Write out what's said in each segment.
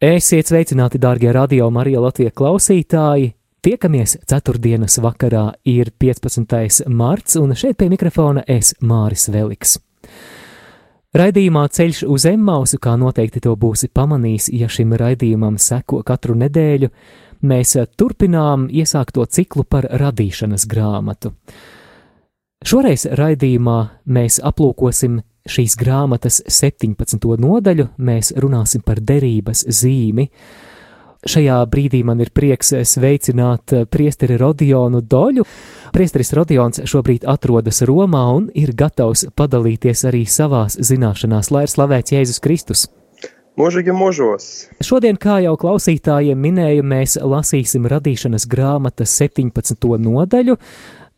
Esiet sveicināti, darbie radio Marija Latvijas klausītāji! Tiekamies ceturtdienas vakarā, ir 15. marts, un šeit pie mikrofona es Māris Veliks. Raidījumā Ceļš uz Emmausu, kā noteikti to būsi pamanījis, ja šim raidījumam seko katru nedēļu, mēs turpinām iesākto ciklu par radīšanas grāmatu. Šoreiz raidījumā mēs aplūkosim šīs grāmatas 17. nodaļu mēs runāsim par derības zīmi. Šajā brīdī man ir prieks sveicināt priesteri Rodionu Doļu. Priesteris Rodions šobrīd atrodas Romā un ir gatavs padalīties arī savās zināšanās, lai ir slavēts Jēzus Kristus. Mūžīgi mūžos. Šodien, kā jau klausītājiem minēju, mēs lasīsim radīšanas grāmatas 17. nodaļu.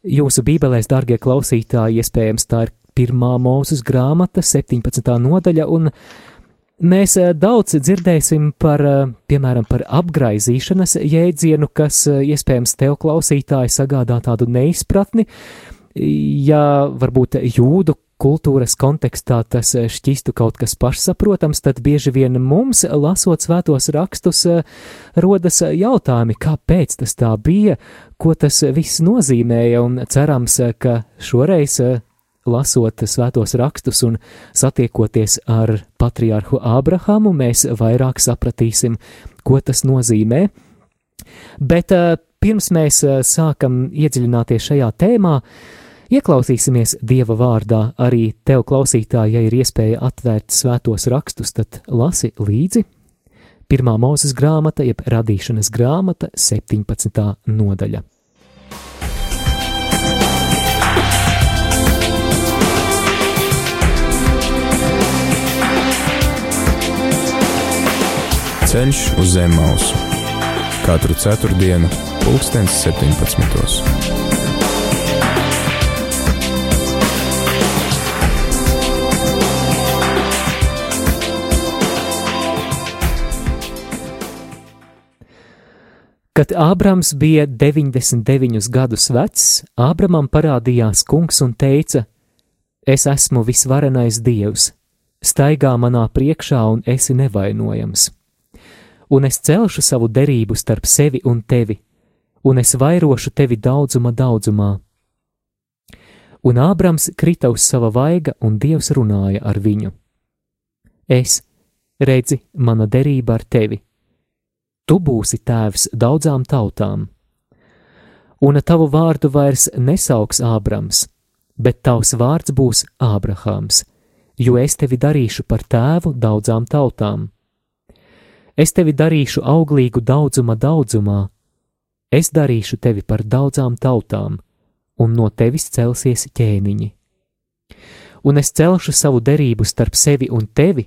Jūsu bībelēs, dārgie klausītāji, iespējams tā ir pirmā mūzes grāmata, 17. nodaļa, un mēs eh, daudz dzirdēsim par, eh, piemēram, par apgraizīšanas jēdzienu, kas eh, iespējams tev klausītāji sagādā tādu neizpratni, ja varbūt jūdu kultūras kontekstā tas šķistu kaut kas pašsaprotams, tad bieži vien mums, lasot svētos rakstus, rodas jautājumi, kāpēc tas tā bija, ko tas viss nozīmēja, un cerams, ka šoreiz lasot svētos rakstus un satiekoties ar patriārhu Ābrahamu, mēs vairāk sapratīsim, ko tas nozīmē. Bet eh, pirms mēs eh, sākam iedziļināties šajā tēmā, ieklausīsimies Dieva vārdā. Arī tev, klausītāji, ja ir iespēja atvērt svētos rakstus, tad lasi līdzi. Pirmā mūzes grāmata, jeb radīšanas grāmata, 17. nodaļa. Ceļš uz zem mausu - katru ceturtdienu, pulkstens 17. Kad Ābrams bija 99 gadus vecs, Ābramam parādījās kungs un teica: Es esmu visvarenais dievs, staigā manā priekšā un esi nevainojams un es celšu savu derību starp sevi un tevi, un es vairošu tevi daudzuma daudzumā. Un Ābrams krita uz sava vaiga, un Dievs runāja ar viņu. Es, redzi, mana derība ar tevi. Tu būsi tēvs daudzām tautām, un tavu vārdu vairs nesauks Ābrams, bet tavs vārds būs Ābrahāms, jo es tevi darīšu par tēvu daudzām tautām es tevi darīšu auglīgu daudzuma daudzumā, es darīšu tevi par daudzām tautām, un no tevis celsies ķēniņi. Un es celšu savu derību starp sevi un tevi,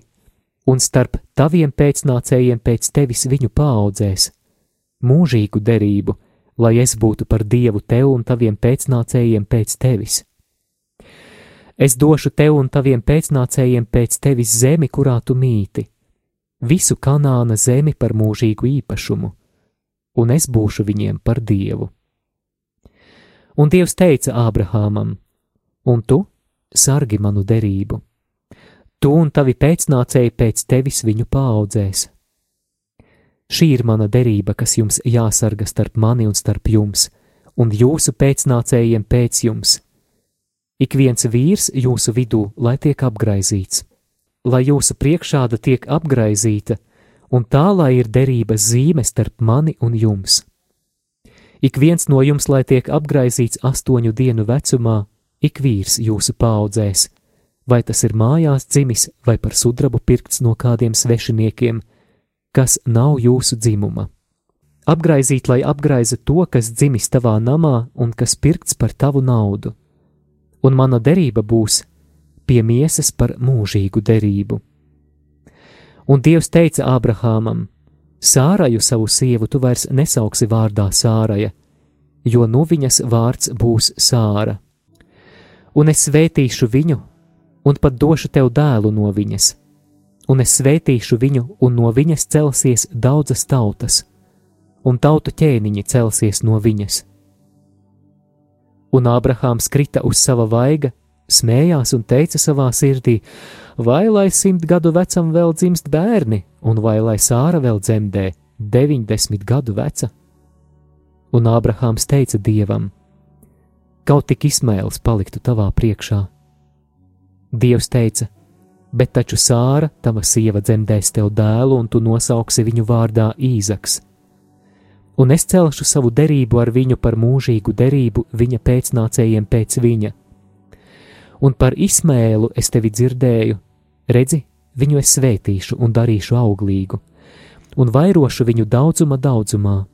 un starp taviem pēcnācējiem pēc tevis viņu paaudzēs, mūžīgu derību, lai es būtu par dievu tev un taviem pēcnācējiem pēc tevis. Es došu tev un taviem pēcnācējiem pēc tevis zemi, kurā tu mīti visu kanāna zemi par mūžīgu īpašumu, un es būšu viņiem par dievu. Un Dievs teica Ābrahamam: Un tu sargi manu derību, tu un tavi pēcnācēji pēc tevis viņu paaudzēs. Šī ir mana derība, kas jums jāsarga starp mani un starp jums, un jūsu pēcnācējiem pēc jums. Ik viens vīrs jūsu vidū, lai tiek apgraizīts lai jūsu priekšāda tiek apgraizīta, un tā lai ir derības zīme starp mani un jums. Ik viens no jums, lai tiek apgraizīts astoņu dienu vecumā, ik vīrs jūsu paudzēs, vai tas ir mājās dzimis vai par sudrabu pirkts no kādiem svešiniekiem, kas nav jūsu dzimuma. Apgraizīt, lai apgraiza to, kas dzimis tavā namā un kas pirkts par tavu naudu. Un mana derība būs pie miesas par mūžīgu derību. Un Dievs teica Ābrahamam: Sāraju savu sievu tu vairs nesauksi vārdā Sāraja, jo no viņas vārds būs Sāra. Un es svētīšu viņu, un pat došu tev dēlu no viņas, un es svētīšu viņu, un no viņas celsies daudzas tautas, un tautu ķēniņi celsies no viņas. Un Ābrahāms krita uz sava vaiga, smējās un teica savā sirdī: Vai lai simt gadu vecam vēl dzimst bērni, un vai lai sāra vēl dzemdē, deviņdesmit gadu veca? Un Ābrahāms teica dievam: Kaut tik Ismails paliktu tavā priekšā. Dievs teica: Bet taču sāra, tava sieva dzemdēs tev dēlu, un tu nosauksi viņu vārdā Īzaks. Un es celšu savu derību ar viņu par mūžīgu derību viņa pēcnācējiem pēc viņa. Un par Ismēlu es tevi dzirdēju, redzi, viņu es svētīšu un darīšu auglīgu, un vairošu viņu daudzuma daudzumā.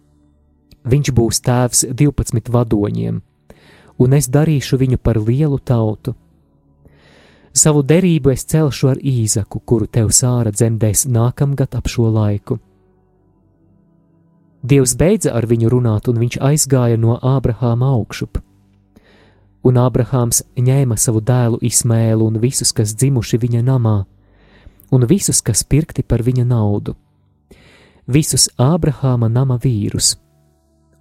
Viņš būs tēvs divpadsmit vadoņiem, un es darīšu viņu par lielu tautu. Savu derību es celšu ar īzaku, kuru tev sāra dzemdēs nākamgad ap šo laiku. Dievs beidza ar viņu runāt, un viņš aizgāja no Ābrahāma augšup. Un Ābrahāms ņēma savu dēlu Ismēlu un visus, kas dzimuši viņa namā, un visus, kas pirkti par viņa naudu, visus Ābrahāma nama vīrus,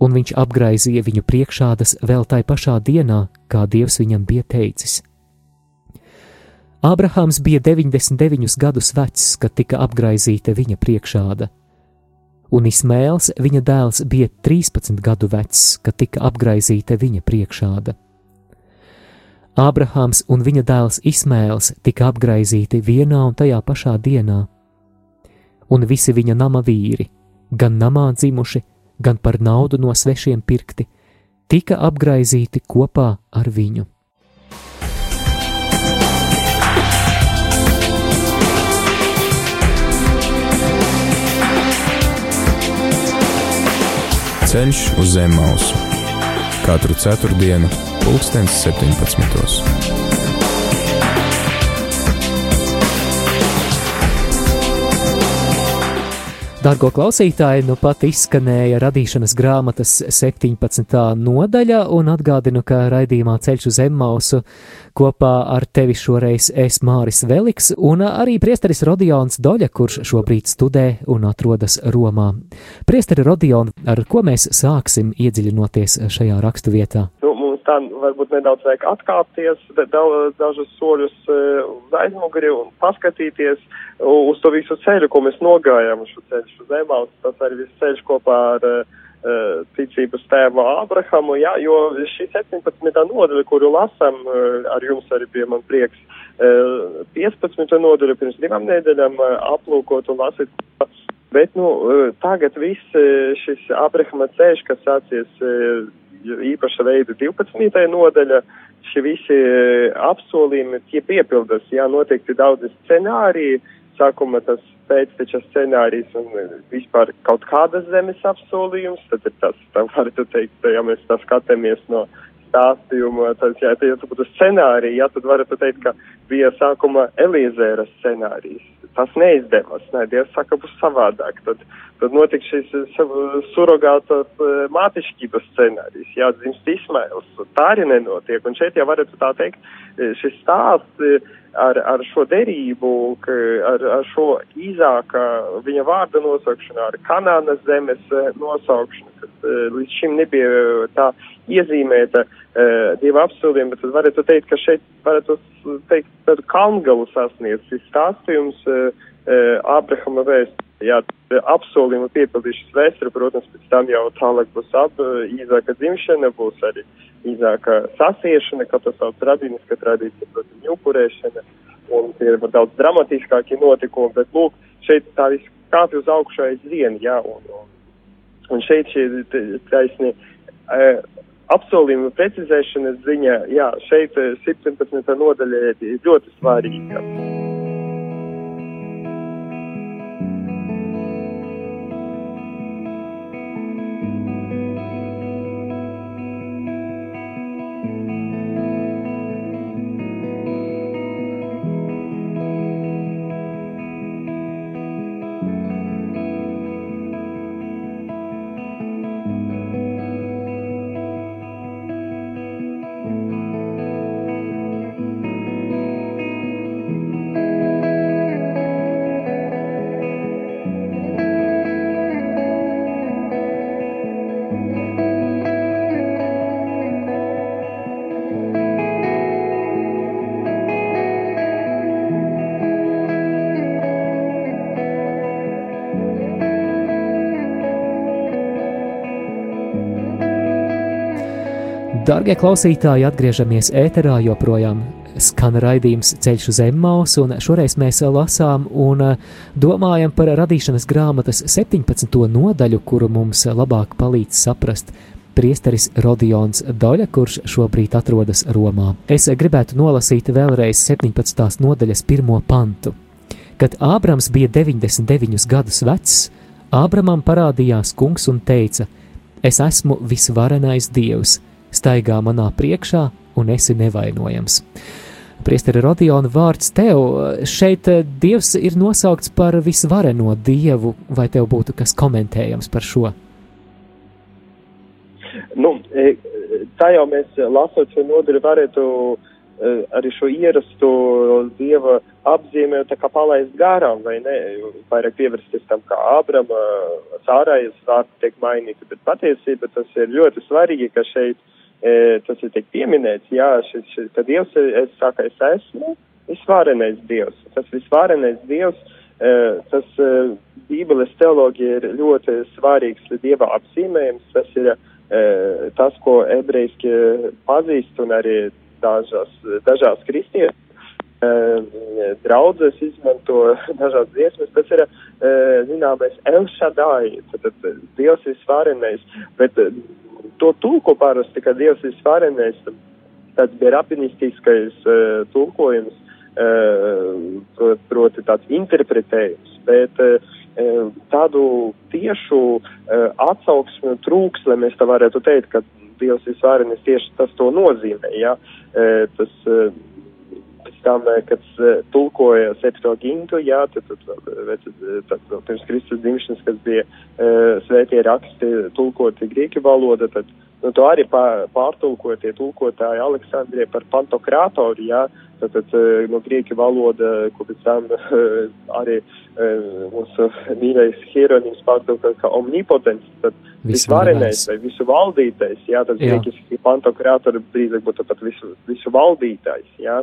un viņš apgraizīja viņu priekšādas vēl tai pašā dienā, kā Dievs viņam bija teicis. Ābrahāms bija 99 gadus vecs, kad tika apgraizīta viņa priekšāda, un Ismēls, viņa dēls, bija 13 gadu vecs, kad tika apgraizīta viņa priekšāda. Ābrahāms un viņa dēls Ismēls tika apgraizīti vienā un tajā pašā dienā, un visi viņa nama vīri, gan namā dzimuši, gan par naudu no svešiem pirkti, tika apgraizīti kopā ar viņu. Ceļš uz zem mausu katru ceturtdienu pulkstens 17. Dargo klausītāji, nu pat izskanēja radīšanas grāmatas 17. nodaļa, un atgādinu, ka raidījumā ceļš uz Emmausu kopā ar tevi šoreiz es Māris Veliks, un arī priesteris Rodions Doļa, kurš šobrīd studē un atrodas Romā. Priesteri Rodion, ar ko mēs sāksim iedziļinoties šajā rakstu vietā? Tā varbūt nedaudz vajag atkāpties, dažus soļus e, aizmuguri un paskatīties uz to visu ceļu, ko mēs nogājām šo ceļu, uz Emaus, tas arī viss ceļš kopā ar uh, ticības tēvu Ābrahamu, jā, jo šī 17. nodaļa, kuru lasam, ar jums arī bija man prieks, uh, 15. nodaļa pirms divām nedēļām aplūkot un lasīt. Bet, nu, tagad viss šis Abrahama ceļš, kas sācies īpaša veida 12. nodaļa, šie visi e, apsolījumi, tie piepildas, jā, noteikti daudz scenāriju, sākuma tas pēcteča scenārijs un e, vispār kaut kādas zemes apsolījums, tad ir tas, tā varētu teikt, ja mēs tā skatāmies no stāstījuma, tad, ja, ja tu būtu scenārija, ja, tad varētu teikt, ka bija sākuma Elīzēra scenārijs. Tas neizdevās, nē, Dievs saka, būs savādāk. Tad, tad notika šis surrogātas eh, mātišķības scenārijs, jāatdzimst Ismails. Tā arī nenotiek. Un šeit jau varētu tā teikt, eh, šis stāsts eh, ar, ar šo derību, ar, ar šo īzāka viņa vārda nosaukšanu, ar Kanānas zemes nosaukšanu, kas līdz šim nebija tā iezīmēta dieva apsolījuma, tad varētu teikt, ka šeit varētu teikt tādu kalngalu sasniedz šis stāstījums Ābrahama vēstures. Jā, apsolījumu piepildīšas vēsture, protams, pēc tam jau tālāk būs ap īzāka dzimšana, būs arī īzāka sasiešana, kā tas sauc radiniska tradīcija, protams, upurēšana, un tie ir daudz dramatiskāki notikumi, bet lūk, šeit tā viss kāpj uz augšu aizvien, jā, un, un, un šeit šie taisni apsolījumu precizēšanas ziņā, jā, šeit 17. nodaļa ir ļoti svarīga. Dārgie klausītāji, atgriežamies ēterā, joprojām skan raidījums Ceļš uz Emmaus, un šoreiz mēs lasām un domājam par radīšanas grāmatas 17. nodaļu, kuru mums labāk palīdz saprast priesteris Rodions Doļa, kurš šobrīd atrodas Romā. Es gribētu nolasīt vēlreiz 17. nodaļas pirmo pantu. Kad Ābrams bija 99 gadus vecs, Ābramam parādījās kungs un teica: Es esmu visvarenais dievs, staigā manā priekšā un esi nevainojams. Priesteri Rodiona vārds tev, šeit dievs ir nosaukts par visvareno dievu, vai tev būtu kas komentējams par šo? Nu, e, tā jau mēs lasot šo nodaļu varētu e, arī šo ierasto dieva apzīmē tā kā palaist garām, vai ne, vairāk pievērsties tam, kā Ābrama, Sārājas vārdi tiek mainīti, bet patiesība tas ir ļoti svarīgi, ka šeit tas ir tiek pieminēts, jā, šis, šis, ka Dievs, es saku, es esmu visvarenais Dievs, tas visvarenais Dievs, e, tas e, Bībeles teoloģija ir ļoti svarīgs Dieva apzīmējums, tas ir E, tas, ko ebrejiski pazīst un arī dažās, dažās kristiešu e, draudzes izmanto dažādas dziesmas, tas ir, e, zināmais, Elšadai, tad, Dievs ir svarenais, bet to tulko parasti, ka Dievs ir svarenais, tāds bija rapinistiskais tulkojums, proti tāds interpretējums, bet tādu tiešu atsauksmi trūks, lai mēs tā varētu teikt, ka Dievs ir svarenis tieši tas to nozīmē, ja, tas pēc tam, kad tulkoja Septuagintu, jā, tad, tad, tad, tad, tad pirms Kristus dzimšanas, kas bija svētie raksti tulkoti grieķu valoda, tad nu, to arī pārtulkoja tie tulkotāji Aleksandrie par pantokrātoru, jā, tad, tad no grieķu valoda, ko pēc tam arī mūsu mīļais hieronims pārtulkoja kā omnipotents, tad visvarenais vai visu valdītais, jā, tad grieķiski pantokrātori drīzāk būtu pat visu, visu valdītājs, jā.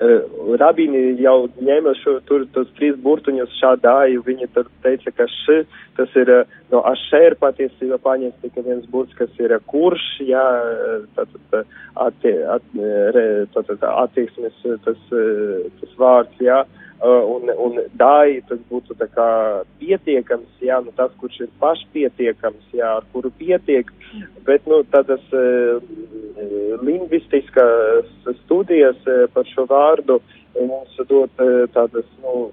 Uh, rabīni jau ņēma šo, tur tos trīs burtuņus šādāju, viņi tad teica, ka š, tas ir uh, no ašēra patiesībā paņemts tikai viens burts, kas ir uh, kurš, jā, tātad attieksmes tas, tas vārds, jā, un, un dāji tas būtu tā kā pietiekams, jā, nu tas, kurš ir pašpietiekams, jā, ar kuru pietiek, bet, nu, tādas uh, lingvistiskas studijas uh, par šo vārdu mums dod uh, tādas, nu,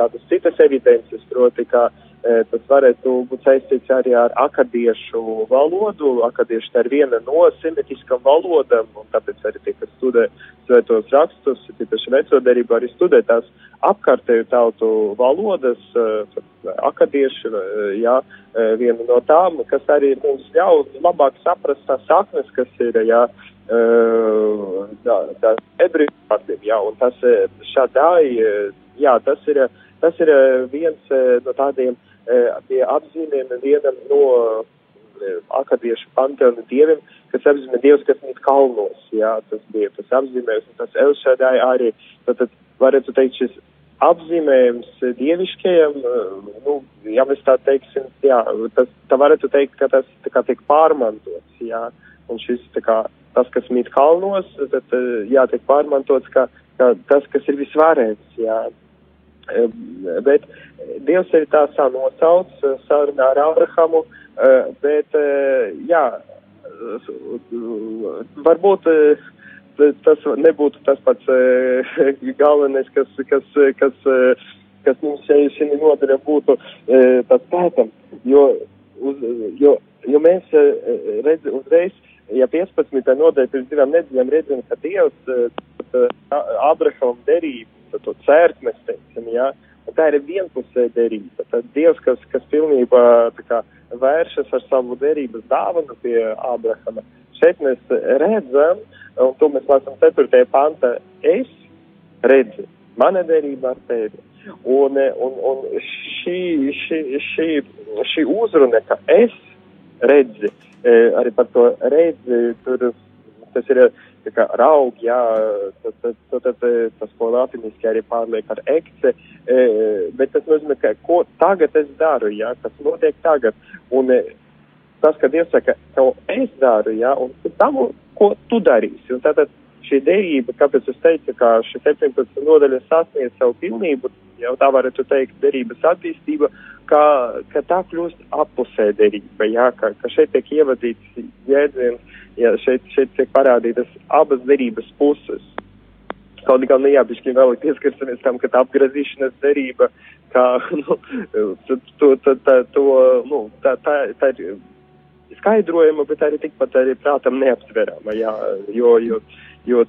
tādas citas evidences, proti, kā uh, Tas varētu būt saistīts arī ar akadiešu valodu. Akadieši tā ir viena no semitiskām valodām, un tāpēc arī tie, kas studē svētos rakstus, tīpaši vecodarību, arī studē tās apkārtēju tautu valodas, akadieši, jā, viena no tām, kas arī mums ļauj labāk saprast tās saknes, kas ir, jā, tā, tā ebreju vārdiem, jā, un tas šādai, jā, tas ir, tas ir viens no tādiem, pie apzīmēm vienam no akadiešu panteona dieviem, kas apzīmē dievs, kas mīt kalnos, jā, tas bija tas apzīmējums, un tas Elšādāj arī, tad, tad varētu teikt, šis apzīmējums dieviškajam, nu, ja mēs tā teiksim, jā, tas, tā varētu teikt, ka tas tā kā tiek pārmantots, jā, un šis, tā kā, tas, kas mīt kalnos, tad, jā, tiek pārmantots, kā, kā tas, kas ir visvarens, jā, bet Dievs ir tā sanosauc sarunā ar Abrahamu, bet, jā, varbūt tas nebūtu tas pats galvenais, kas, kas, kas, kas mums šeit nodaļa būtu tas pētam, jo, uz, jo, jo mēs redz, uzreiz, ja 15. nodaļa pirms divām nedēļām redzam, ka Dievs Abrahamam derību to cērt, mēs teicam, jā. Un tā ir vienpusē derība. Tad Dievs, kas, kas pilnībā kā, vēršas ar savu derības dāvanu pie Ābrahama, šeit mēs redzam, un to mēs lasām 4. panta, es redzu, mana derība ar tevi. Un, un, un šī, šī, šī, šī uzruna, ka es redzi, arī par to redzi, tur tas ir tā kā raug, jā, tad, tad, tad, tad tas, ko latiniski arī pārliek ar ekce, bet tas nozīmē, ka ko tagad es daru, jā, kas notiek tagad. Un tas, ka Dievs saka, to es daru, ja, un tam, ko tu darīsi. Un tātad šī derība, kāpēc es teicu, ka šī 17 nodaļa sasniedz savu pilnību, jau tā varētu teikt, derības attīstība, ka, ka tā kļūst apusē derība, jā, ka, ka šeit tiek ievadīts jēdziens, ja šeit, šeit tiek parādītas abas derības puses. Kaut gan, nu, jā, bišķi vēl pieskarsimies tam, ka tā apgrazīšanas derība, kā, nu, to, to, to, to, nu, tā, tā, tā ir skaidrojama, bet arī tikpat arī prātam neaptverama, jā, jo, jo, jo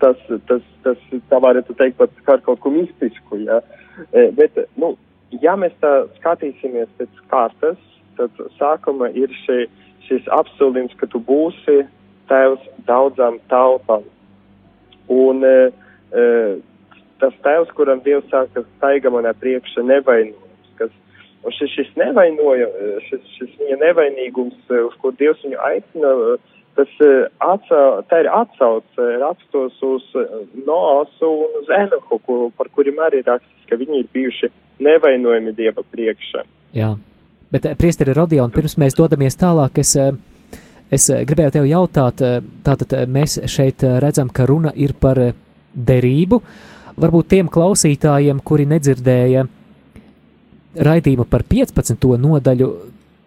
tas, tas, tas, tā varētu teikt pat kā kaut ko mistisku, jā. E, bet, nu, ja mēs tā skatīsimies pēc kārtas, tad sākuma ir šī, šis apsolījums, ka tu būsi tēvs daudzām tautām. Un e, e, tas tēvs, kuram Dievs saka, staiga manā priekšā nevainojas, kas Un šis, šis nevainoja, šis, šis viņa nevainīgums, uz ko Dievs viņu aicina, tas atsau, tā ir atsauce rakstos uz Noasu un uz Enohu, kur, par kuriem arī rakstas, ka viņi ir bijuši nevainojami Dieva priekšā. Jā, bet priesteri Rodion, pirms mēs dodamies tālāk, es, es gribēju tev jautāt, tātad mēs šeit redzam, ka runa ir par derību, varbūt tiem klausītājiem, kuri nedzirdēja, raidījumu par 15. nodaļu,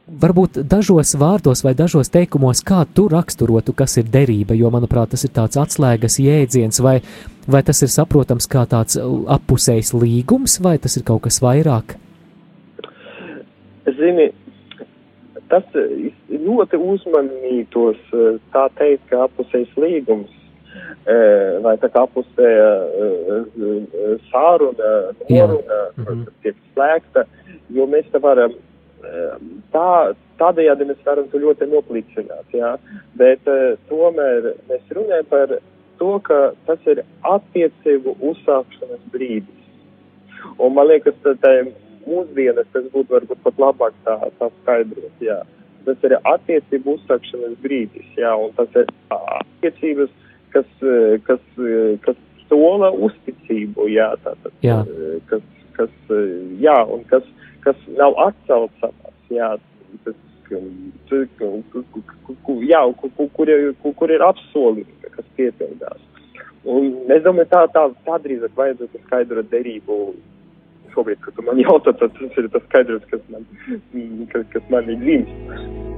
varbūt dažos vārdos vai dažos teikumos, kā tu raksturotu, kas ir derība, jo, manuprāt, tas ir tāds atslēgas jēdziens, vai, vai tas ir saprotams kā tāds appusējs līgums, vai tas ir kaut kas vairāk? Zini, tas ļoti uzmanītos tā teikt, ka appusējs līgums vai tā kā apusēja sāruna, noruna, mm -hmm. tiek slēgta, jo mēs te varam, tā, tādējādi mēs varam to ļoti noplīcināt, jā, bet tomēr mēs runājam par to, ka tas ir attiecību uzsākšanas brīdis. Un man liekas, tā mūsdienas tas būtu varbūt pat labāk tā, tā skaidrot, jā. Tas ir attiecību uzsākšanas brīdis, jā, un tas ir attiecības kas, eh, kas, eh, kas sola uzticību, jā, tātad, jā. Eh, kas, kas, jā, un kas, kas nav atcaucamās, jā, tas, jā, kur, kur, kur, ir apsolījumi, kas piepildās. Un es domāju, tā, tā, tā drīzāk vajadzētu skaidrot derību šobrīd, kad man jautā, tad tas ir tas skaidrs, kas man, kas, kas man ir dzimst.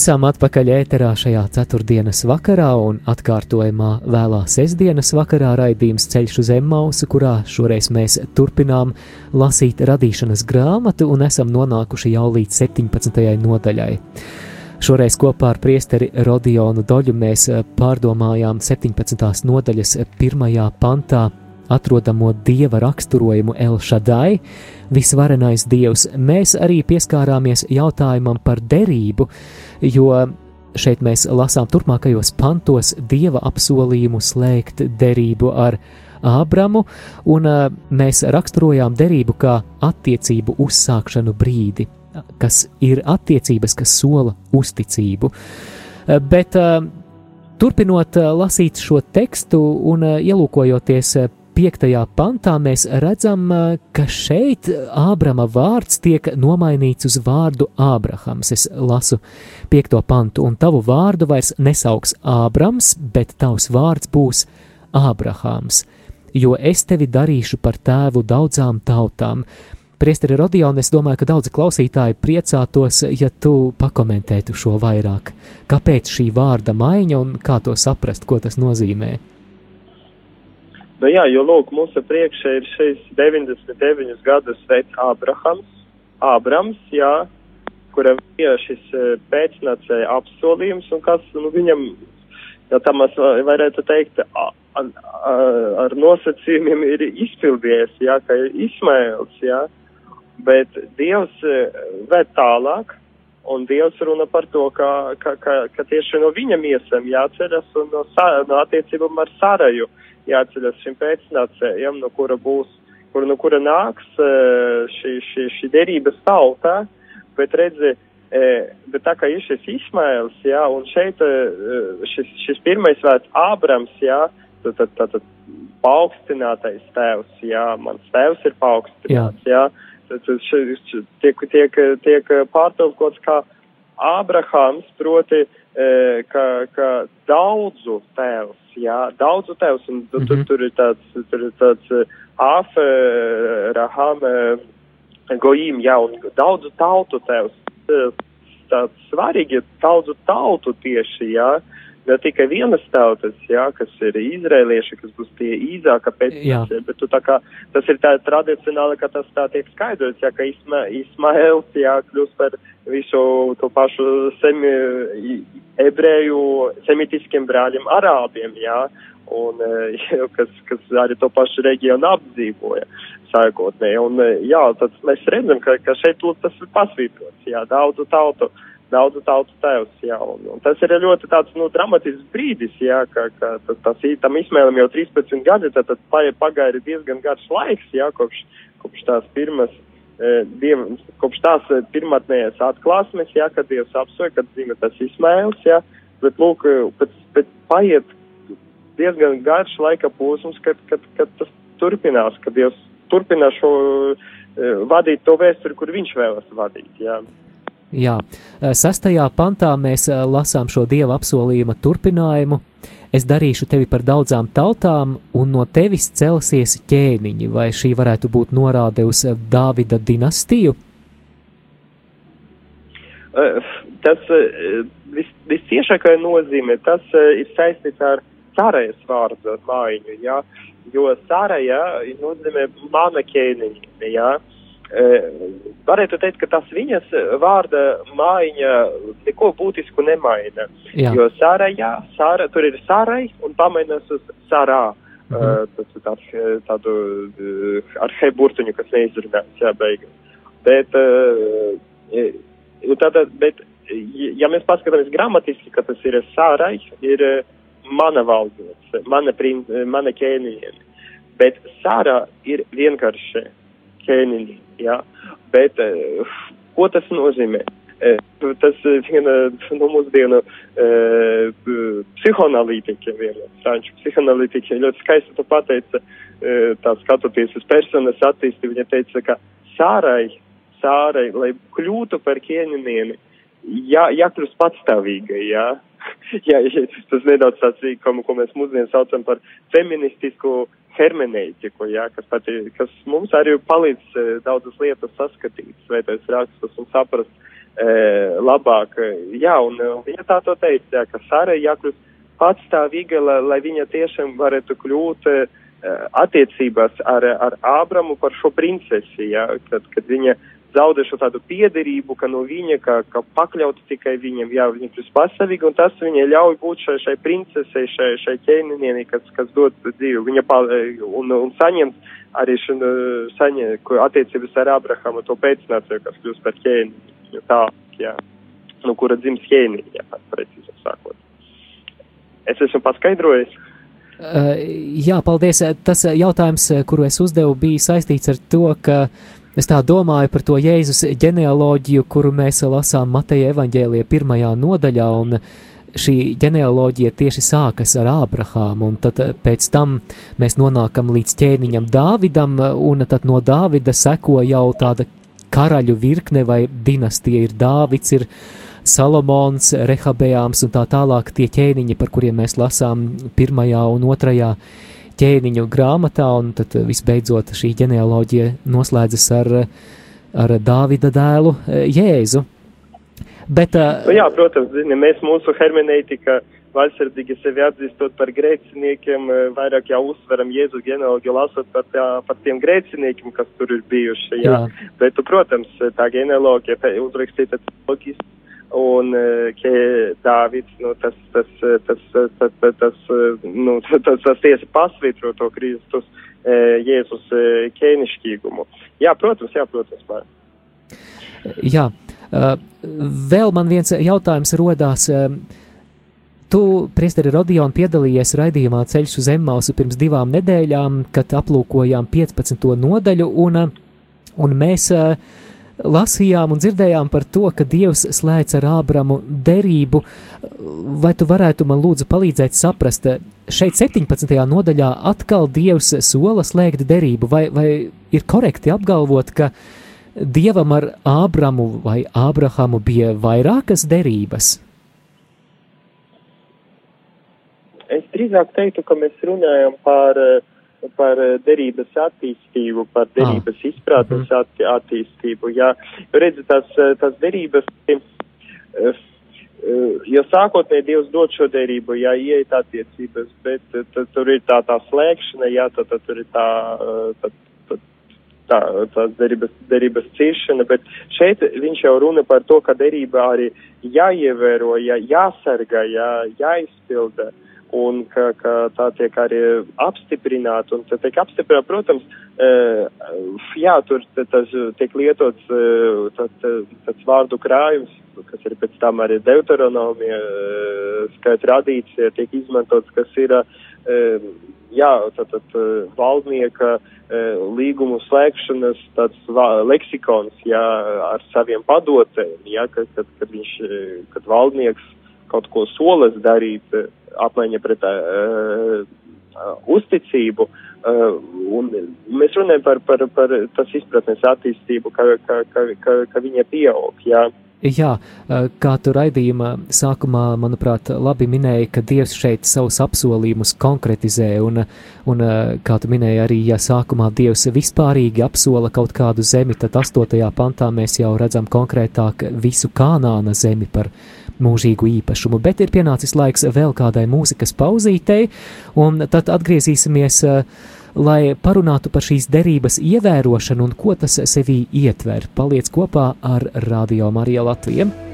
Esam atpakaļ ēterā šajā ceturtdienas vakarā un atkārtojumā vēlā sestdienas vakarā raidījums Ceļš uz Emmausu, kurā šoreiz mēs turpinām lasīt radīšanas grāmatu un esam nonākuši jau līdz 17. nodaļai. Šoreiz kopā ar priesteri Rodionu Doļu mēs pārdomājām 17. nodaļas pirmajā pantā atrodamo dieva raksturojumu Elšadai, visvarenais dievs. Mēs arī pieskārāmies jautājumam par derību, jo šeit mēs lasām turpmākajos pantos dieva apsolījumu slēgt derību ar Ābramu, un mēs raksturojām derību kā attiecību uzsākšanu brīdi, kas ir attiecības, kas sola uzticību. Bet turpinot lasīt šo tekstu un ielūkojoties piektajā pantā mēs redzam, ka šeit Ābrama vārds tiek nomainīts uz vārdu Ābrahams. Es lasu piekto pantu, un tavu vārdu vairs nesauks Ābrams, bet tavs vārds būs Ābrahams, jo es tevi darīšu par tēvu daudzām tautām. Priesteri Rodion, es domāju, ka daudzi klausītāji priecātos, ja tu pakomentētu šo vairāk. Kāpēc šī vārda maiņa un kā to saprast, ko tas nozīmē? Nu jā, jo lūk, mūsu priekšā ir šis 99 gadus vecs Ābrahams, Ābrams, jā, kuram ir šis eh, pēcnācēja apsolījums un kas nu, viņam, ja tā mēs varētu teikt, ar, ar nosacījumiem ir izpildījies, jā, ka ir Ismails, jā, bet Dievs eh, ved tālāk, un Dievs runa par to, ka, ka, ka, ka tieši no viņa miesam jāceras un no, no attiecībām ar Saraju jāceļas šim pēcnācējam, no kura būs, kur, no kura nāks eh, šī, šī, šī derības tautā, bet redzi, eh, bet tā kā ir šis Ismails, jā, un šeit eh, šis, šis pirmais vārds Ābrams, jā, tad, tad, tad, tad paaugstinātais tēvs, jā, mans tēvs ir paaugstināts, jā, jā. Tad, tad šeit tiek, tiek, tiek pārtulkots kā Ābrahams, proti, ka, ka daudzu tēvs, jā, daudzu tevs, un tu, mm -hmm. tur, ir tāds, tur ir tāds uh, Af, uh, Raham, uh, Gojim, jā, un daudzu tautu tevs. Tāds svarīgi ir daudzu tautu tieši, jā. Uh, ne tikai vienas tautas, jā, kas ir izrēlieši, kas būs tie īzāka pēc, bet tu tā kā, tas ir tā tradicionāli, ka tas tā tiek skaidrots, jā, ka Isma, Ismaels, jā, kļūst par visu to pašu semi, ebreju, semitiskiem brāļiem arābiem, jā, un, kas, kas arī to pašu reģionu apdzīvoja sākotnēji, un, jā, tad mēs redzam, ka, ka šeit tas ir pasvītrots, jā, daudzu tautu. tautu daudzu tautu tēvs, jā, un, un tas ir ļoti tāds, nu, dramatisks brīdis, jā, ka, ka tas, tas tam izmēlam jau 13 gadi, tad, tad pagāja diezgan garš laiks, jā, kopš, kopš tās pirmas, e, diev, kopš tās pirmatnējās atklāsmes, jā, kad Dievs apsoja, kad zina tas izmēls, jā, bet, lūk, pēc, pēc paiet diezgan garš laika posms, kad, kad, kad tas turpinās, kad Dievs turpina šo e, vadīt to vēsturi, kur viņš vēlas vadīt, jā. Jā, sastajā pantā mēs lasām šo dieva apsolījuma turpinājumu. Es darīšu tevi par daudzām tautām, un no tevis celsies ķēniņi, vai šī varētu būt norāde uz Dāvida dinastiju? Tas vis, visciešākā nozīme, tas ir saistīts ar Sārajas vārdu mājiņu, jā, jo Sāraja nozīmē mana ķēniņa, jā. Uh, varētu teikt, ka tas viņas vārda mājiņa neko būtisku nemaina. Jā. Jo sārajā, sāra, tur ir sārai un pamainas uz sārā. Mm -hmm. Ir tāds, tādu ar he burtuņu, kas neizrunāts, jā, beigās. Bet, tātad, bet, ja mēs paskatāmies gramatiski, ka tas ir sārai, ir mana valdots, mana, prin, mana ķēniņa. Bet sārā ir vienkārši ķēniņi. Ja? Bet uh, ko tas nozīmē? Uh, tas viena no mūsdienu uh, psihoanalītiķiem, viena franču psihoanalītiķiem ļoti skaisti to pateica, uh, tā skatoties uz personas attīstību, viņa teica, ka sārai, sārai, lai kļūtu par ķēniņieni, jā, jākļūst patstāvīgai, jā. jā, tas nedaudz tāds, ko, ko mēs mūsdien saucam par feministisku hermenētiku, jā, kas, pati, kas mums arī palīdz e, daudzas lietas saskatīt, svētais rakstus un saprast e, labāk. Jā, un viņa tā to teica, jā, ka Sāra jākļūst patstāvīga, lai, lai viņa tiešām varētu kļūt e, attiecībās ar, ar Ābramu par šo princesi, jā, kad, kad viņa zaudē šo tādu piederību, ka no viņa, ka, ka pakļauts tikai viņam, jā, viņa kļūst pasavīga, un tas viņai ļauj būt šai, šai princesei, šai, šai ķēniņienei, kas, kas dod dzīvi, viņa pal, un, un saņemt arī šanu, saņem, attiecības ar Abrahamu, to pēcnācēju, kas kļūst par ķēniņu, tā, jā, no kura dzims ķēniņa, jā, precīzāk sākot. Es esmu paskaidrojis. Uh, jā, paldies. Tas jautājums, kuru es uzdevu, bija saistīts ar to, ka uh, Es tā domāju par to Jēzus ģenealoģiju, kuru mēs lasām Mateja evaņģēlija pirmajā nodaļā, un šī ģenealoģija tieši sākas ar Ābrahāmu, un tad pēc tam mēs nonākam līdz ķēniņam Dāvidam, un tad no Dāvida seko jau tāda karaļu virkne vai dinastija ir Dāvids, ir Salomons, Rehabējāms un tā tālāk tie ķēniņi, par kuriem mēs lasām pirmajā un otrajā ķēniņu grāmatā, un tad visbeidzot šī ģenealoģija noslēdzas ar, ar Dāvida dēlu Jēzu. Bet, nu, jā, protams, zini, mēs mūsu hermeneitika vaļsirdīgi sevi atzīstot par grēciniekiem, vairāk jau uzsveram Jēzu genealoģiju lasot par, tā, par tiem grēciniekiem, kas tur ir bijuši. Jā. jā. Bet, protams, tā genealoģija uzrakstīta loģiski un ka Dāvids, nu, tas, tas, tas, tas, tas, tas, tas, nu, tas, tas tiesa pasvītro to Kristus Jēzus ķēnišķīgumu. Jā, protams, jā, protams. Pār. Jā, vēl man viens jautājums rodās. Tu, Priesteri Rodion, piedalījies raidījumā Ceļš uz Emmausu pirms divām nedēļām, kad aplūkojām 15. nodaļu, un, un mēs lasījām un dzirdējām par to, ka Dievs slēdz ar Ābramu derību. Vai tu varētu man lūdzu palīdzēt saprast, šeit 17. nodaļā atkal Dievs sola slēgt derību, vai, vai ir korekti apgalvot, ka uh, Dievam ar Ābramu vai Ābrahamu bija vairākas derības? Es drīzāk teiktu, ka mēs runājam par, par derības attīstību, par ah. derības ah. izpratnes atti, attīstību. Jā, redzi, tas, tas derības, jo sākotnēji Dievs dod šo derību, jā, ieiet attiecības, bet tad, tur ir tā, tā slēgšana, jā, tad, tad tur ir tā, tad, tā, tās derības, derības ciešana, bet šeit viņš jau runa par to, ka derība arī jāievēro, jā, jāsargā, jā, jāizpilda. Un ka, ka tā tiek arī apstiprināta, un tiek apstiprināta, protams, uh, jā, tur tas tiek lietots uh, tāds vārdu krājums, kas ir pēc tam arī deuteronomija, uh, skaita tradīcija, tiek izmantots, kas ir, jā, tātad valdnieka līgumu slēgšanas tāds leksikons, jā, ar saviem padotēm, jā, kad, kad, kad viņš, kad valdnieks kaut ko solas darīt, e, apmaiņa pret uh, uzticību, uh, un mēs runājam par, par, par tas izpratnes attīstību, ka, ka, ka, ka, ka viņa pieaug, jā. Jā, kā tu raidījuma sākumā, manuprāt, labi minēja, ka Dievs šeit savus apsolījumus konkretizē, un, un kā tu minēji arī, ja sākumā Dievs vispārīgi apsola kaut kādu zemi, tad astotajā pantā mēs jau redzam konkrētāk visu kanāna zemi par mūžīgu īpašumu, bet ir pienācis laiks vēl kādai mūzikas pauzītei, un tad atgriezīsimies uh, lai parunātu par šīs derības ievērošanu un ko tas sevī ietver. Paliec kopā ar Radio Mariju Latviju!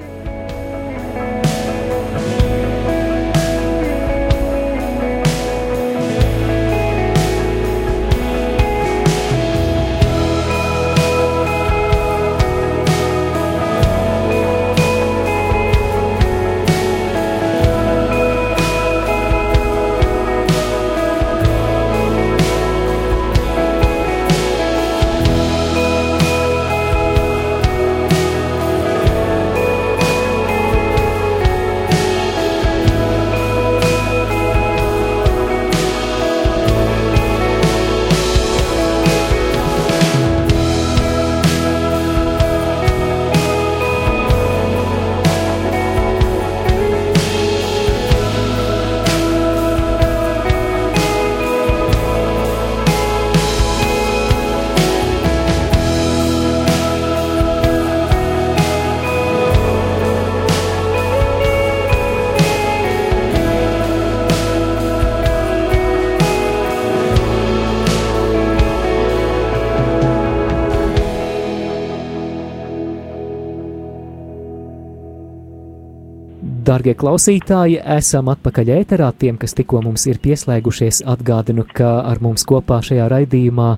Dārgie klausītāji, esam atpakaļ ēterā. Tiem, kas tikko mums ir pieslēgušies, atgādinu, ka ar mums kopā šajā raidījumā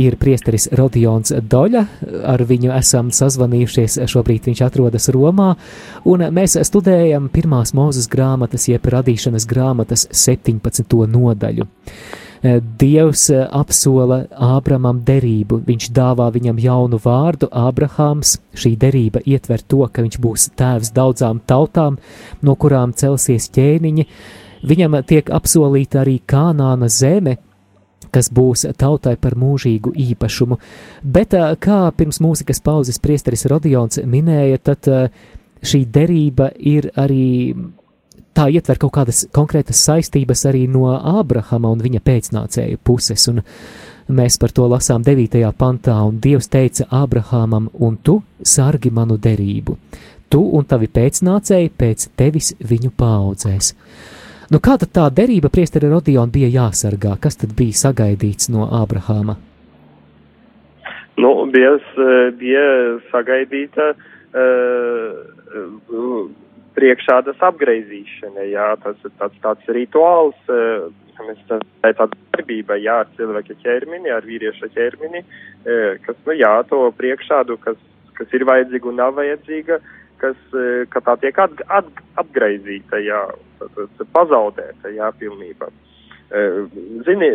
ir priesteris Rodions Doļa. Ar viņu esam sazvanījušies, šobrīd viņš atrodas Romā, un mēs studējam pirmās mūzes grāmatas, jeb radīšanas grāmatas 17. nodaļu. Eh, Dievs eh, apsola Ābramam derību, viņš dāvā viņam jaunu vārdu, Ābrahāms. Šī derība ietver to, ka viņš būs tēvs daudzām tautām, no kurām celsies ķēniņi. Viņam tiek apsolīta arī Kanāna zeme, kas būs tautai par mūžīgu īpašumu. Bet, eh, kā pirms mūzikas pauzes priesteris Rodions minēja, tad šī derība ir arī tā ietver kaut kādas konkrētas saistības arī no Ābrahama un viņa pēcnācēju puses, un mēs par to lasām 9. pantā, un Dievs teica Ābrahamam, un tu sargi manu derību, tu un tavi pēcnācēji pēc tevis viņu paudzēs. Nu, kāda tā derība priesteri Rodion bija jāsargā? Kas tad bija sagaidīts no Ābrahāma? Nu, bija, bija sagaidīta uh, priekšādas apgaizīšana, jā, tas ir tāds, tāds rituāls, uh, mēs tā ir tāda darbība, jā, ar cilvēka ķermeni, ar vīrieša ķermeni, uh, kas, nu, jā, to priekšādu, kas, kas ir vajadzīga un nav vajadzīga, kas, uh, ka tā tiek at, at, apgaizīta, jā, pazaudēta, jā, pilnībā. Zini,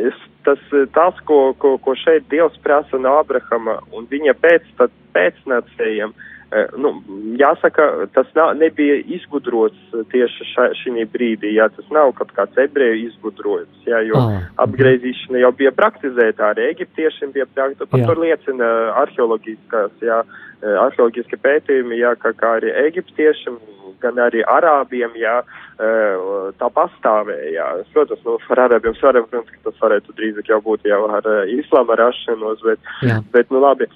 tas, tas ko, ko, ko šeit Dievs prasa no Abrahama un viņa pēc, pēcnācējiem, uh, nu, jāsaka, tas nav, nebija izgudrots tieši šī brīdī, jā, tas nav kaut kāds ebreju izgudrojums, jā, jo ah. apgriezīšana jau bija praktizēta arī eģiptiešiem, bija praktizēta, par to liecina arheoloģiskās, jā, eh, arheoloģiski pētījumi, jā, kā, kā arī eģiptiešiem, gan arī arābiem, jā, eh, tā pastāvēja. Protams, nu, ar arābiem svaram, protams, ka tas varētu drīzāk jau būt jau ar islāma rašanos, bet, jā. bet, nu labi,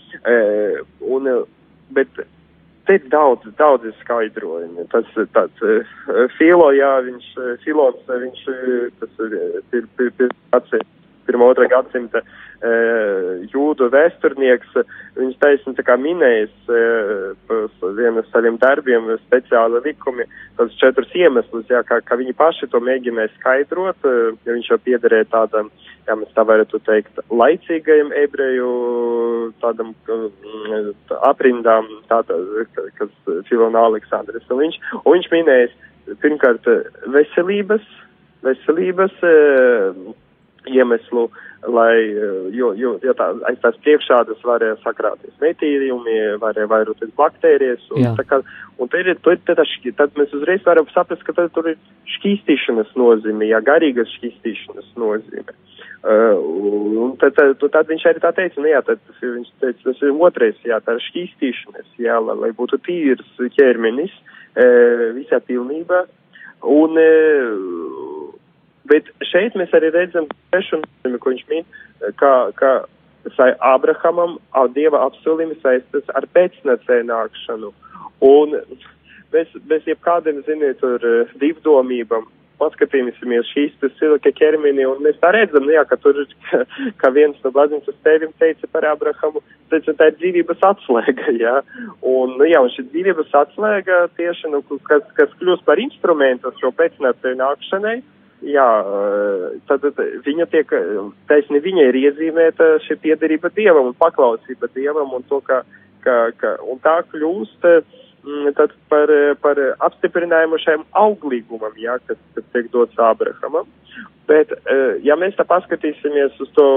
un, bet te ir daudz, daudz skaidrojumi. Tas tāds uh, filo, jā, viņš, filons, viņš, tas ir, ir, ir, ir, ir pirmā otrā gadsimta uh, jūdu vēsturnieks, viņš taisni tā kā minējis uh, vienu saviem darbiem speciāli likumi, tos četrus iemeslus, jā, kā, kā viņi paši to mēģināja skaidrot, uh, ja viņš jau piederēja tādam, jā, mēs tā varētu teikt, laicīgajam ebreju tādam uh, aprindām, tāda, kas Filona Aleksandrs, un viņš, un viņš minējis pirmkārt veselības, veselības, uh, iemeslu, lai, eh, jo, jo, jo tā, aiz tās priekšādas varēja sakrāties metīrījumi, varēja vairoties baktērijas, un, Jā. tā kā, un tad, ir, tad, tad, tad mēs uzreiz varam saprast, ka tad tur ir šķīstīšanas nozīme, jā, garīgas šķīstīšanas nozīme. Uh, un tad, tad, tad viņš arī tā teica, nu jā, tad tas ir, viņš teica, tas ir otrais, jā, tā ir šķīstīšanas, jā, lai, lai būtu tīrs ķermenis, uh, visā pilnībā, un, uh, Bet šeit mēs arī redzam trešu nozīmi, ko viņš min, kā, kā sai Abrahamam Dieva apsolījumi saistas ar pēcnacēju nākšanu. Un bez, bez jebkādiem, ziniet, tur eh, divdomībām paskatīsimies šīs cilvēka ķermeni, un mēs tā redzam, nu jā, ka tur, ka, ka viens no baznīcas tēviem teica par Abrahamu, teica, tā ir dzīvības atslēga, jā, un, nu jā, un šī dzīvības atslēga tieši, nu, kas, kas kļūst par instrumentu šo pēcnācēju nākšanai, jā, eh, tad, viņa tiek, taisni viņa ir iezīmēta šī piederība Dievam un paklausība Dievam un to, ka, ka, ka un tā kļūst mm, tad par, par apstiprinājumu šiem auglīgumam, jā, kas, kas tiek dots Ābrahamam. Bet, eh, ja mēs tā paskatīsimies uz to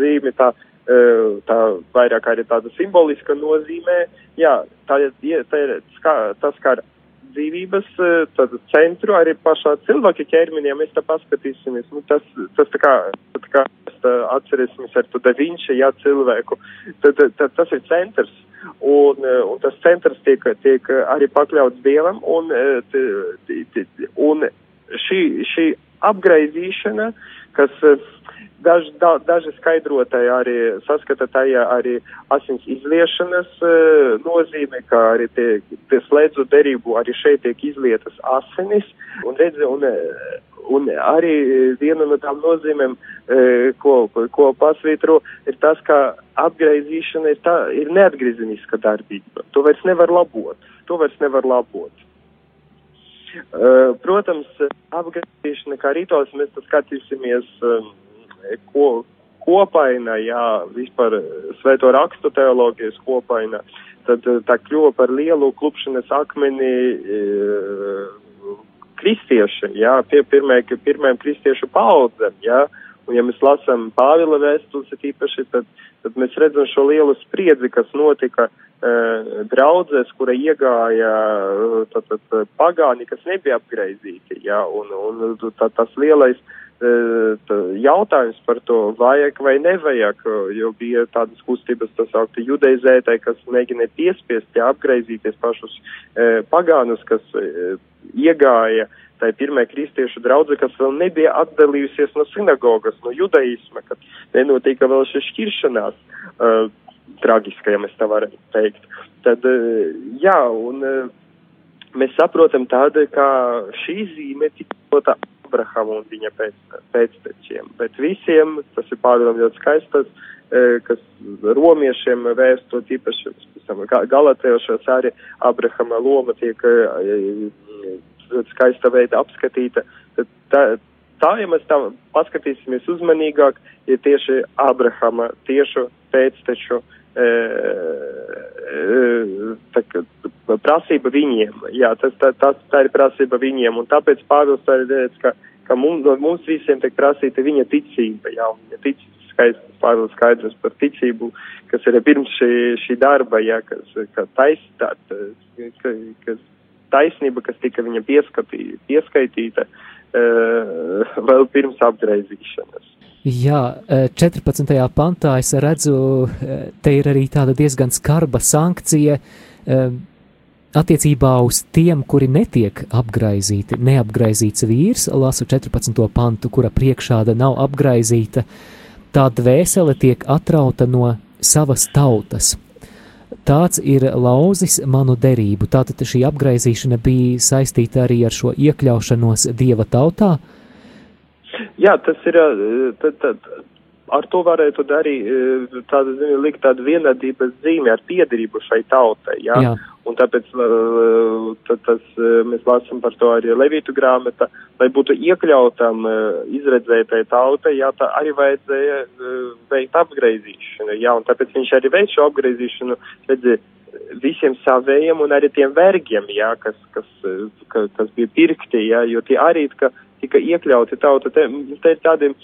zīmi, tā, eh, tā vairāk arī tāda simboliska nozīmē, jā, tā, tā ir, tas, kā dzīvības eh, centru arī pašā cilvēka ķermenī, ja mēs tā paskatīsimies, nu, tas, tas tā kā, tā kā atcerēsimies ar to Da Vinci, jā, cilvēku, tad, tad tas ir centrs. Un, eh, un tas centrs tiek, tiek arī pakļauts dievam, un, eh, un šī, šī apgraizīšana, kas Daž, da, daži skaidrotāji arī saskata tajā arī asins izliešanas uh, nozīme, kā arī tie, tie slēdzu derību arī šeit tiek izlietas asinis. Un, redz, un, un arī viena no tām nozīmēm, uh, ko, ko pasvītro, ir tas, ka apgraizīšana ir, tā, ir neatgriezeniska darbība. To vairs nevar labot. To vairs nevar labot. Uh, protams, apgriezīšana kā rītos mēs skatīsimies. Uh, ko, kopaina, jā, vispār svēto rakstu teoloģijas kopaina, tad eh, tā kļuva par lielu klupšanas akmeni e, kristieši, jā, pie pirmē, pirmajām kristiešu paudzēm, jā, un ja mēs lasām Pāvila vēstules, īpaši, tad, tad mēs redzam šo lielu spriedzi, kas notika e, draudzēs, kura iegāja tātad pagāni, kas nebija apgreizīti, jā, un, un tā, tas lielais jautājums par to, vajag vai nevajag, jo bija tādas kustības, tas augti judeizētai, kas mēģināja piespiest, ja apgraizīties pašus e, pagānus, kas e, iegāja tā ir pirmā kristiešu draudze, kas vēl nebija atdalījusies no sinagogas, no judaisma, kad nenotika vēl šī šķiršanās, uh, tragiska, ja mēs tā varam teikt. Tad, uh, jā, un uh, mēs saprotam tādu, ka šī zīme tika dota Abrahamu un viņa pēc, pēctečiem, bet visiem, tas ir pārdomām ļoti skaistas, uh, kas romiešiem vēstot īpaši, galatējošos arī Abrahama loma tiek ļoti skaista veida apskatīta. Tā, tā, ja mēs tā paskatīsimies uzmanīgāk, ir tieši Abrahama tiešu pēcteču e, e, tā, prasība viņiem. Jā, tas, tā, tas, tā ir prasība viņiem, un tāpēc Pāvils arī teica, ka, ka mums, mums visiem tiek prasīta viņa ticība, jā, un viņa tic, skaists, Pāvils skaidrs par ticību, kas ir pirms šī, šī darba, jā, kas, ka taistāt, kas taisnība, kas tika viņa pieskatī, pieskaitīta uh, vēl pirms apgaizīšanas. Jā, 14. Eh, pantā es redzu, eh, te ir arī tāda diezgan skarba sankcija attiecībā uz tiem, kuri netiek apgaizīti. Neapgaizīts vīrs, lasu 14. pantu, kura priekšāda nav apgaizīta, tā dvēsele tiek atrauta no savas tautas tāds ir lauzis manu derību. Tātad šī apgaizīšana bija saistīta arī ar šo iekļaušanos dieva tautā. Jā, tas ir, tad, tad, ar to varētu darīt, tāda, zini, likt tādu vienādības zīmi ar piedarību šai tautai, jā. jā. Un tāpēc tad, tas, mēs lasam par to arī Levītu grāmata, lai būtu iekļautam izredzētai tautai, jā, tā arī vajadzēja veikt apgraizīšanu, jā, un tāpēc viņš arī veic šo apgraizīšanu, redzi, visiem savējiem un arī tiem vergiem, jā, kas, kas, kas, kas bija pirkti, jā, jo tie arī, ka tika iekļauti tauta, te, te tādiem,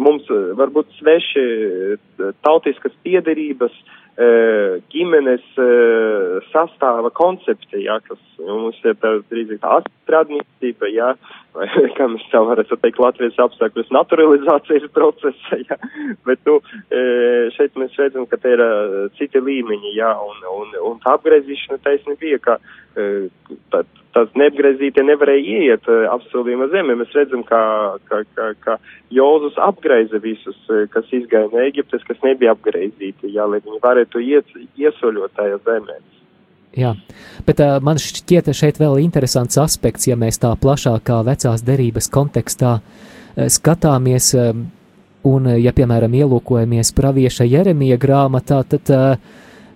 mums varbūt sveši tautiskas piedarības, uh, ģimenes sastāva koncepcija, ja, kas mums ir drīzāk tā atradnīcība, ja, vai, kā mēs tā varētu teikt, Latvijas apstākļus naturalizācijas procesa, ja, bet, nu, šeit mēs redzam, ka te ir citi līmeņi, ja, un, un, un tā apgriezīšana taisni bija, ka tā, tās neapgriezītie nevarēja ieiet apsolījuma zemē. Mēs redzam, ka, ka, ka, ka Jozus apgreiza visus, kas izgāja no Eģiptes, kas nebija apgriezīti, jā, lai viņi varētu iet, iesoļot tajā zemē. Jā, bet uh, man šķiet šeit vēl interesants aspekts, ja mēs tā plašākā vecās derības kontekstā uh, skatāmies, uh, un, ja, piemēram, ielūkojamies pravieša Jeremija grāmatā, tad uh,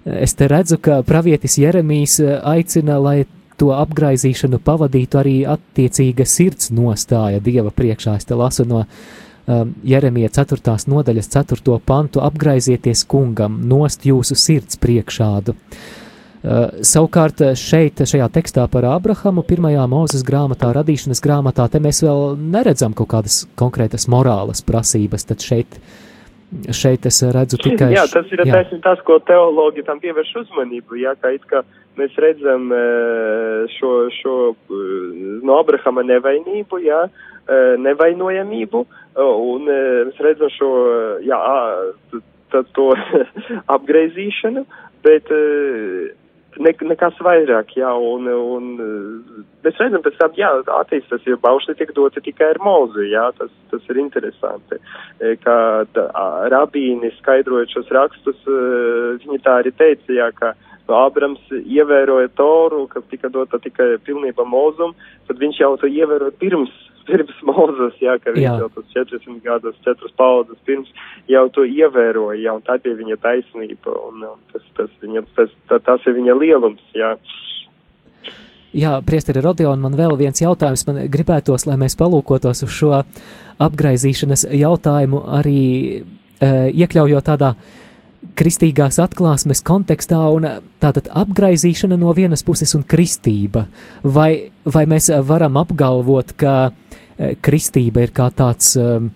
es te redzu, ka pravietis Jeremijs aicina, lai to apgraizīšanu pavadītu arī attiecīga sirds nostāja Dieva priekšā. Es te lasu no um, Jeremija 4. nodaļas 4. pantu apgraizieties kungam, nost jūsu sirds priekšādu. Uh, savukārt šeit, šajā tekstā par Abrahamu, pirmajā mūzes grāmatā, radīšanas grāmatā, te mēs vēl neredzam kaut kādas konkrētas morālas prasības, tad šeit šeit es redzu tikai. Jā, tas ir jā. tas, ko teologi tam pievērš uzmanību. Jā, kā it kā mēs redzam šo, šo no Abrahama nevainību, jā, nevainojamību, un mēs redzam šo, jā, to apgreizīšanu, bet ne, nekas vairāk, jā, un, un mēs redzam pēc tam, jā, attīstās, jo baušļi tiek doti tikai ar mūzu, jā, tas, tas ir interesanti, ka rabīni skaidrojot šos rakstus, viņi tā arī teica, jā, ka Ābrams ievēroja Toru, kas tika dota tikai pilnībā mūzum, tad viņš jau to ievēroja pirms pirms Mozus, jā, ka viņš jau tos 400 gadus, 4 paudzes pirms jau to ievēroja, jā, un tā bija viņa taisnība, un, un tas, tas, viņa, tas, tā, tas ir viņa lielums, jā. Jā, priesteri Rodion, man vēl viens jautājums, man gribētos, lai mēs palūkotos uz šo apgraizīšanas jautājumu arī e, iekļaujot tādā kristīgās atklāsmes kontekstā un tātad apgraizīšana no vienas puses un kristība. Vai, vai mēs varam apgalvot, ka Eh, kristība ir kā tāds um,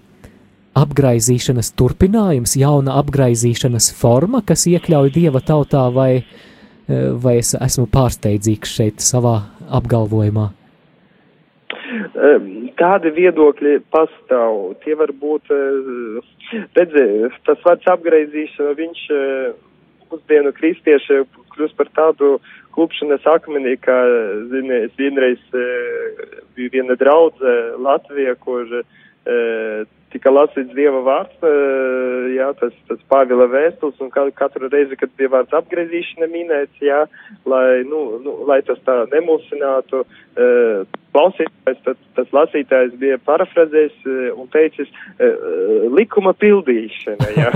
apgraizīšanas turpinājums, jauna apgraizīšanas forma, kas iekļauj dieva tautā, vai, eh, vai es esmu pārsteidzīgs šeit savā apgalvojumā? Tādi viedokļi pastāv. Tie var būt, redzi, tas vārds apgraizīšana, viņš mūsdienu kristieši kļūst par tādu klupšanas akmenī, kā, zini, es vienreiz bija viena draudze Latvija, kur tika lasīts Dieva vārds, jā, tas, tas Pāvila vēstules, un katru reizi, kad bija vārds apgriezīšana minēts, jā, lai, nu, nu, lai tas tā nemulsinātu, klausītājs, tad tas lasītājs bija parafrazējis un teicis likuma pildīšana, jā.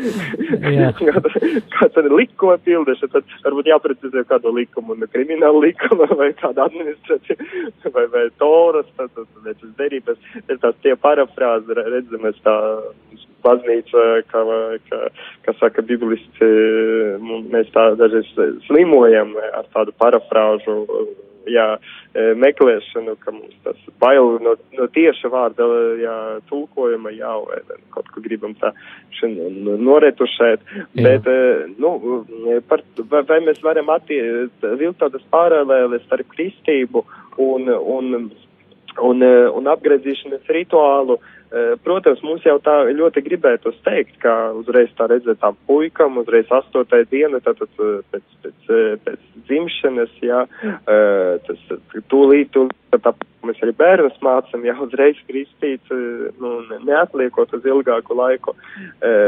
jā. Kāds ir likuma pildīšana, tad varbūt jāprecizē kādu likumu, ne kriminālu likumu vai kādu administrāciju vai, vai toras, tad, tad, vai tas derības, tās tie parafrāzi, redzamies tā baznīca, kā, kā, kā saka biblisti, mēs tā dažreiz slimojam ar tādu parafrāžu, jā, meklēšanu, ka mums tas bail no, no tieša vārda, jā, tulkojuma jau, kaut ko gribam tā noretušēt, jā. bet, nu, par, vai, vai mēs varam attie, vilkt tādas paralēles ar kristību un, un, un, un apgriezīšanas rituālu, uh, protams, mums jau tā ļoti gribētu teikt, ka uzreiz tā redzētām puikam, uzreiz astotai diena, tātad eh, pēc, pēc, eh, pēc dzimšanas, jā, tas tūlīt, tūlīt, tā mēs arī bērnus mācam, jā, uzreiz kristīt, nu, neatliekot uz ilgāku laiku,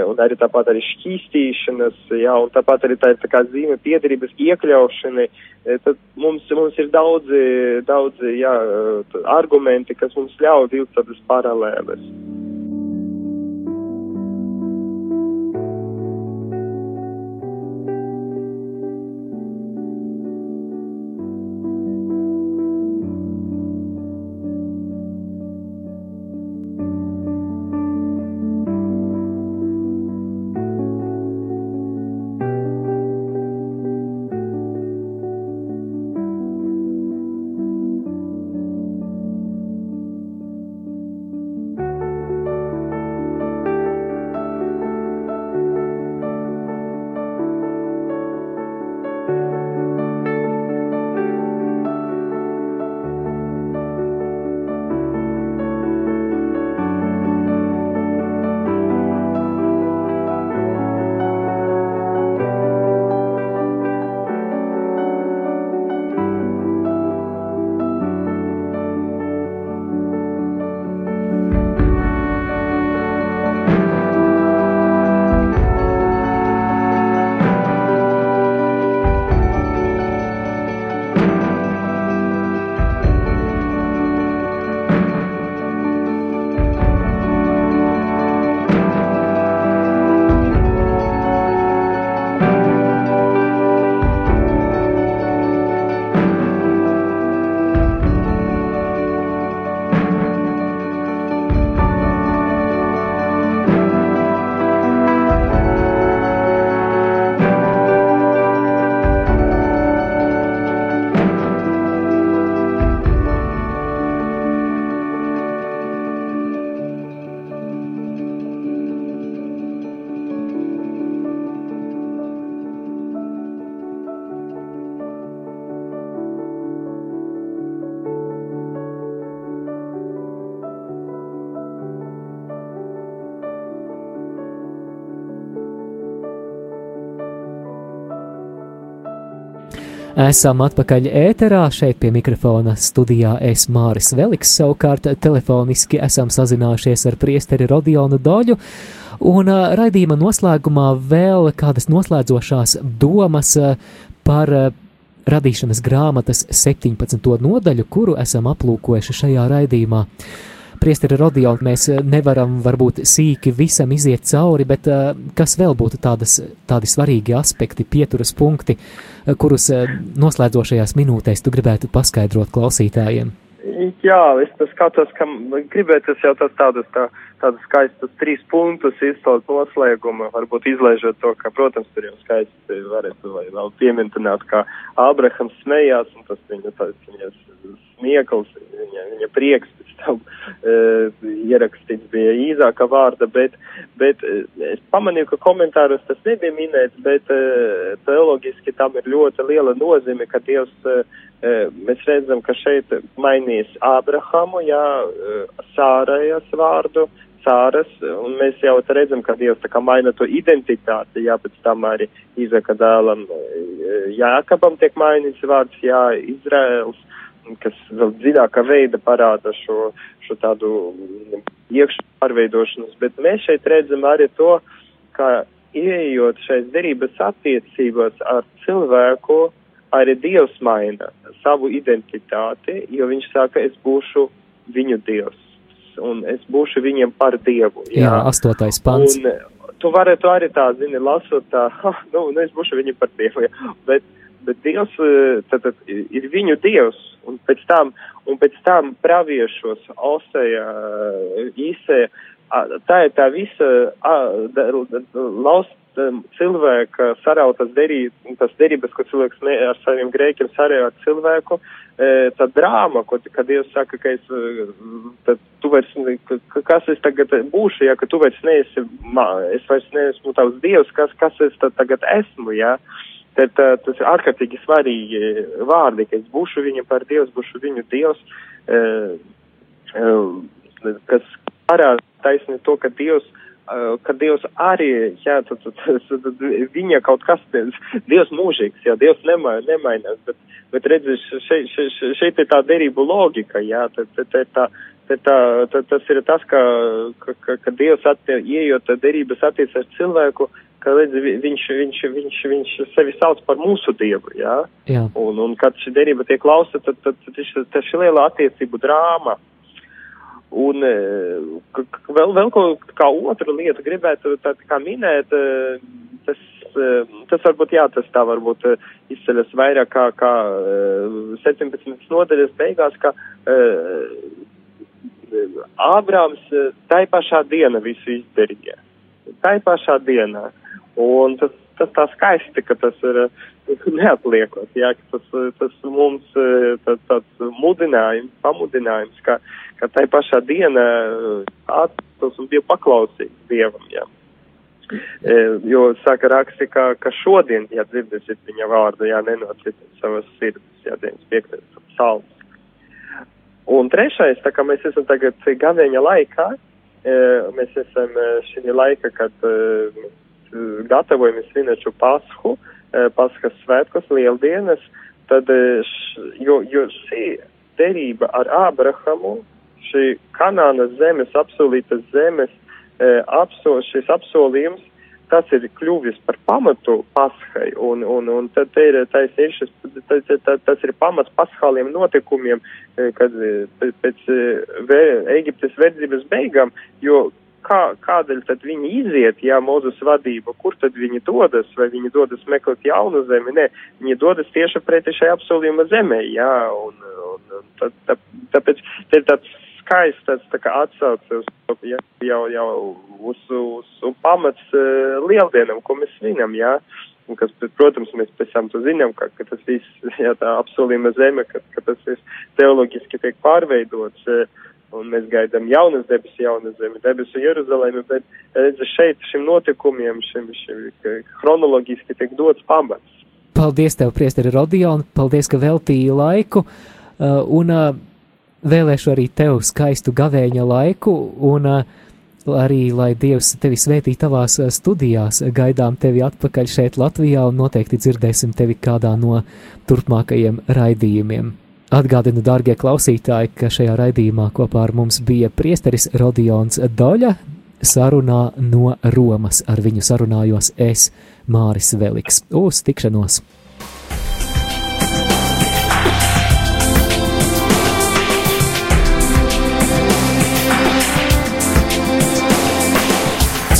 un arī tāpat arī šķīstīšanas, jā, un tāpat arī tā ir tā kā zīme piedarības iekļaušanai, tad mums, mums ir daudzi, daudzi, jā, argumenti, kas mums ļauj vilkt tādas paralēles. Thank you. Esam atpakaļ ēterā, šeit pie mikrofona studijā es Māris Veliks, savukārt telefoniski esam sazinājušies ar priesteri Rodionu Doļu, un raidījuma noslēgumā vēl kādas noslēdzošās domas par radīšanas grāmatas 17. nodaļu, kuru esam aplūkojuši šajā raidījumā. Priesteri Rodion, mēs nevaram varbūt sīki visam iziet cauri, bet kas vēl būtu tādas, tādi svarīgi aspekti, pieturas punkti, uh, kurus eh, noslēdzošajās minūtēs tu gribētu paskaidrot klausītājiem? Jā, es skatos, ka gribētu jau tas tādas, tā, tādas skaistas trīs punktus izcelt noslēguma, varbūt izlaižot to, ka, protams, tur jau skaisti varētu vai vēl pieminēt, kā Ābrahams smējās, un tas viņa, tas viņas smiekls, viņa, viņa prieks tam uh, ierakstīts bija īzāka vārda, bet, bet uh, es pamanīju, ka komentāros tas nebija minēts, bet uh, teologiski tam ir ļoti liela nozīme, ka Dievs, uh, mēs redzam, ka šeit mainīs Ābrahamu, jā, uh, Sārajas vārdu, cāras, un mēs jau redzam, ka Dievs tā kā maina to identitāti, jā, pēc tam arī Izaka dēlam Jākabam tiek mainīts vārds, jā, Izraels, kas vēl dziļākā veida parāda šo, šo tādu iekšā pārveidošanos, bet mēs šeit redzam arī to, ka ieejot šeit derības attiecībās ar cilvēku, arī Dievs maina savu identitāti, jo viņš saka, es būšu viņu Dievs, un es būšu viņiem par Dievu. Jā, jā astotais pants. Un, tu vari to arī tā, zini, lasot tā, nu, nu, es būšu viņu par Dievu, jā. bet, bet Dievs tad, tad, ir viņu Dievs, un pēc tam, un pēc tam praviešos Oseja, Īsēja, tā ir tā visa laust cilvēka sarautas derības, derības, ko cilvēks ne, ar saviem grēkiem sarauj ar cilvēku, tā drāma, ko, kad Dievs saka, ka es, tad tu vairs, kas es tagad būšu, ja, ka tu vairs neesi, es vairs neesmu tavs Dievs, kas, kas es tad tagad esmu, ja. Tad tas ir ārkārtīgi svarīgi vārdi, ka es būšu viņa par Dievs, būšu viņu Dievs, kas parāda taisni to, ka Dievs, ka Dievs arī, jā, tad, tad, tad viņa kaut kas, Dievs mūžīgs, jā, Dievs nema, nemainās, bet, bet redzi, šeit, šeit, šeit ir tā derību logika, jā, tad, tad, tad, tā, tad, tā, tad tas ir tas, ka, ka, ka, ka Dievs attie, ieejot derības attiec ar cilvēku, ka redz, viņš, viņš, viņš, viņš sevi sauc par mūsu Dievu, jā, jā. Un, un kad šī derība tiek klausa, tad, tad, tad, tad, šī liela attiecību drāma. Un e, vēl, vēl ko kā otru lietu gribētu tā, kā minēt, e, tas, e, tas varbūt jā, tas tā varbūt izceļas vairāk kā, kā 17. nodaļas beigās, ka Ābrāms tai pašā diena visu izdarīja. Tai pašā dienā. Un tas, tas tā skaisti, ka tas ir neatliekot, jā, ka tas, tas mums tā, tāds mudinājums, pamudinājums, ka, ka tai pašā dienā attos un bija paklausīgs Dievam, jā. E, jo saka raksti, ka, ka šodien, ja dzirdēsiet viņa vārdu, jā, nenocitiet savas sirds, jā, 95. psalms. Un trešais, tā kā mēs esam tagad gavēņa laikā, e, mēs esam e, šī laika, kad e, gatavojamies pashu, e, paskas svētkos, lieldienas, tad, š, jo, jo šī derība ar Ābrahamu šī Kanānas zemes, apsolītas zemes, e, apso, šis apsolījums, tas ir kļuvis par pamatu pashai, un, un, un tad ir, tais ir šis, tas, tas, tas ir pamats paschāliem notikumiem, e, kad e, pēc e, Eģiptes verdzības beigām, jo kā, kādēļ tad viņi iziet, jā, Mozus vadība, kur tad viņi dodas, vai viņi dodas meklēt jaunu zemi, nē, viņi dodas tieši pretī šai apsolījuma zemē, jā, un, un, un tā, tā, tāpēc te ir tāds skaists tāds tā kā atsauce uz ja, jau, jau uz, uz, uz pamats uh, lieldienam, ko mēs svinam, jā. Un kas, protams, mēs pēc tam to zinām, ka, ka tas viss, jā, tā apsolījuma zeme, ka, ka tas viss teoloģiski tiek pārveidots. Uh, un mēs gaidām jaunas debesis, jaunas zemi, debesu Jeruzalemi, bet redz, šeit šim notikumiem, šim, šim chronoloģiski tiek dots pamats. Paldies tev, priesteri Rodion, paldies, ka veltīji laiku, uh, un uh, vēlēšu arī tev skaistu gavēņa laiku, un uh, arī lai Dievs tevi svētī tavās uh, studijās. Gaidām tevi atpakaļ šeit Latvijā, un noteikti dzirdēsim tevi kādā no turpmākajiem raidījumiem. Atgādinu, dārgie klausītāji, ka šajā raidījumā kopā ar mums bija priesteris Rodions Doļa, sarunā no Romas. Ar viņu sarunājos es, Māris Veliks. Uz tikšanos!